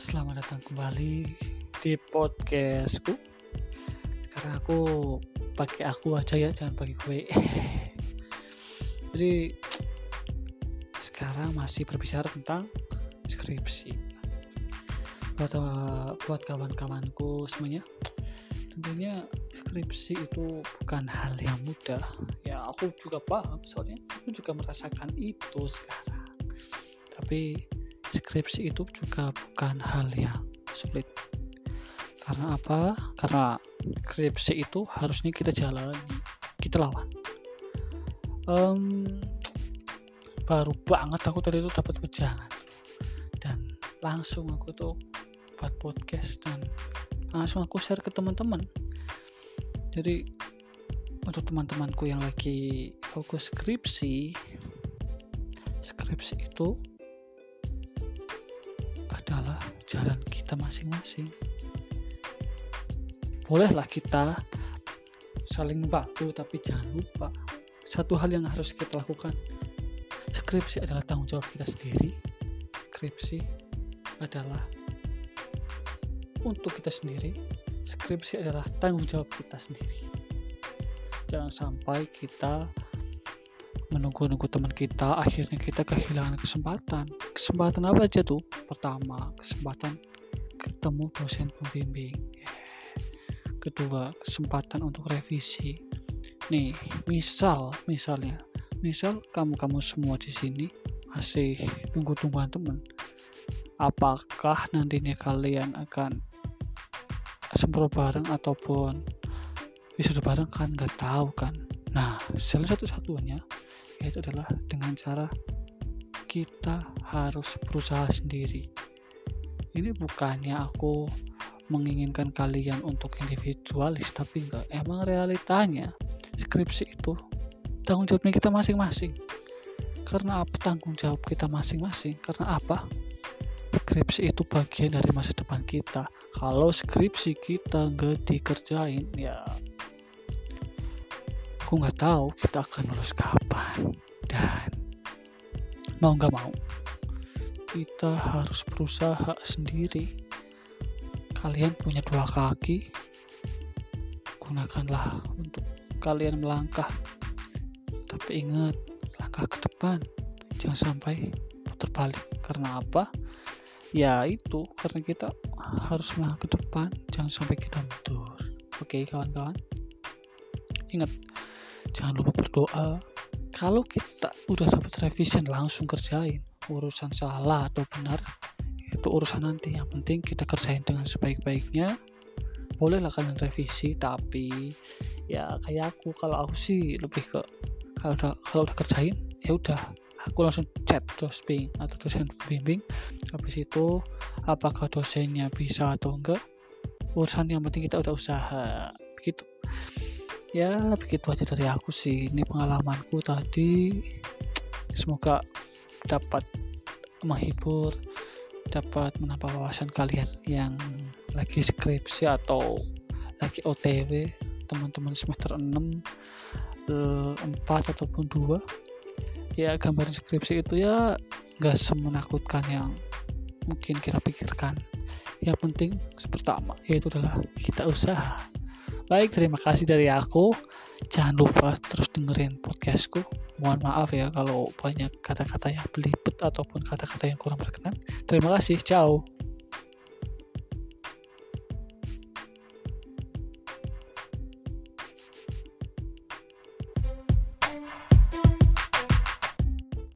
Selamat datang kembali di podcastku. Sekarang aku pakai aku aja ya, jangan pakai gue. Jadi sekarang masih berbicara tentang skripsi. Buat buat kawan-kawanku semuanya, tentunya skripsi itu bukan hal yang mudah. Ya aku juga paham, soalnya aku juga merasakan itu sekarang. Tapi skripsi itu juga bukan hal yang sulit. Karena apa? Karena skripsi itu harusnya kita jalani kita lawan. Um, baru banget aku tadi itu dapat wejangan dan langsung aku tuh buat podcast dan langsung aku share ke teman-teman. Jadi untuk teman-temanku yang lagi fokus skripsi skripsi itu adalah jalan kita masing-masing. Bolehlah kita saling membantu, tapi jangan lupa satu hal yang harus kita lakukan. Skripsi adalah tanggung jawab kita sendiri. Skripsi adalah untuk kita sendiri. Skripsi adalah tanggung jawab kita sendiri. Jangan sampai kita menunggu-nunggu teman kita akhirnya kita kehilangan kesempatan. Kesempatan apa aja tuh? Pertama kesempatan ketemu dosen pembimbing. Kedua kesempatan untuk revisi. Nih misal misalnya. Misal kamu-kamu semua di sini masih tunggu-tungguan teman. Apakah nantinya kalian akan sempro bareng ataupun wisuda bareng kan? Nggak tahu kan? Nah salah satu-satunya yaitu adalah dengan cara kita harus berusaha sendiri. Ini bukannya aku menginginkan kalian untuk individualis, tapi enggak. Emang realitanya skripsi itu tanggung jawabnya kita masing-masing. Karena apa tanggung jawab kita masing-masing? Karena apa? Skripsi itu bagian dari masa depan kita. Kalau skripsi kita nggak dikerjain, ya aku nggak tahu kita akan lulus kapan dan mau nggak mau kita harus berusaha sendiri. Kalian punya dua kaki gunakanlah untuk kalian melangkah. Tapi ingat langkah ke depan jangan sampai putar balik. Karena apa? Ya itu karena kita harus melangkah ke depan jangan sampai kita mundur. Oke kawan-kawan? Ingat jangan lupa berdoa. Kalau kita udah dapat revision langsung kerjain urusan salah atau benar itu urusan nanti. Yang penting kita kerjain dengan sebaik-baiknya. Bolehlah kalian revisi tapi ya kayak aku kalau aku sih lebih ke kalau udah kalau udah kerjain ya udah. Aku langsung chat dosping atau dosen pembimbing. Habis itu apakah dosennya bisa atau enggak? Urusan yang penting kita udah usaha begitu ya begitu aja dari aku sih. Ini pengalamanku tadi. Semoga dapat menghibur dapat menambah wawasan kalian yang lagi skripsi atau lagi OTW teman-teman semester 6 4 eh, ataupun 2 ya gambar skripsi itu ya gak semenakutkan yang mungkin kita pikirkan. Yang penting pertama yaitu adalah kita usaha Baik, terima kasih dari aku. Jangan lupa terus dengerin podcastku. Mohon maaf ya kalau banyak kata-kata yang belibet ataupun kata-kata yang kurang berkenan. Terima kasih. Ciao.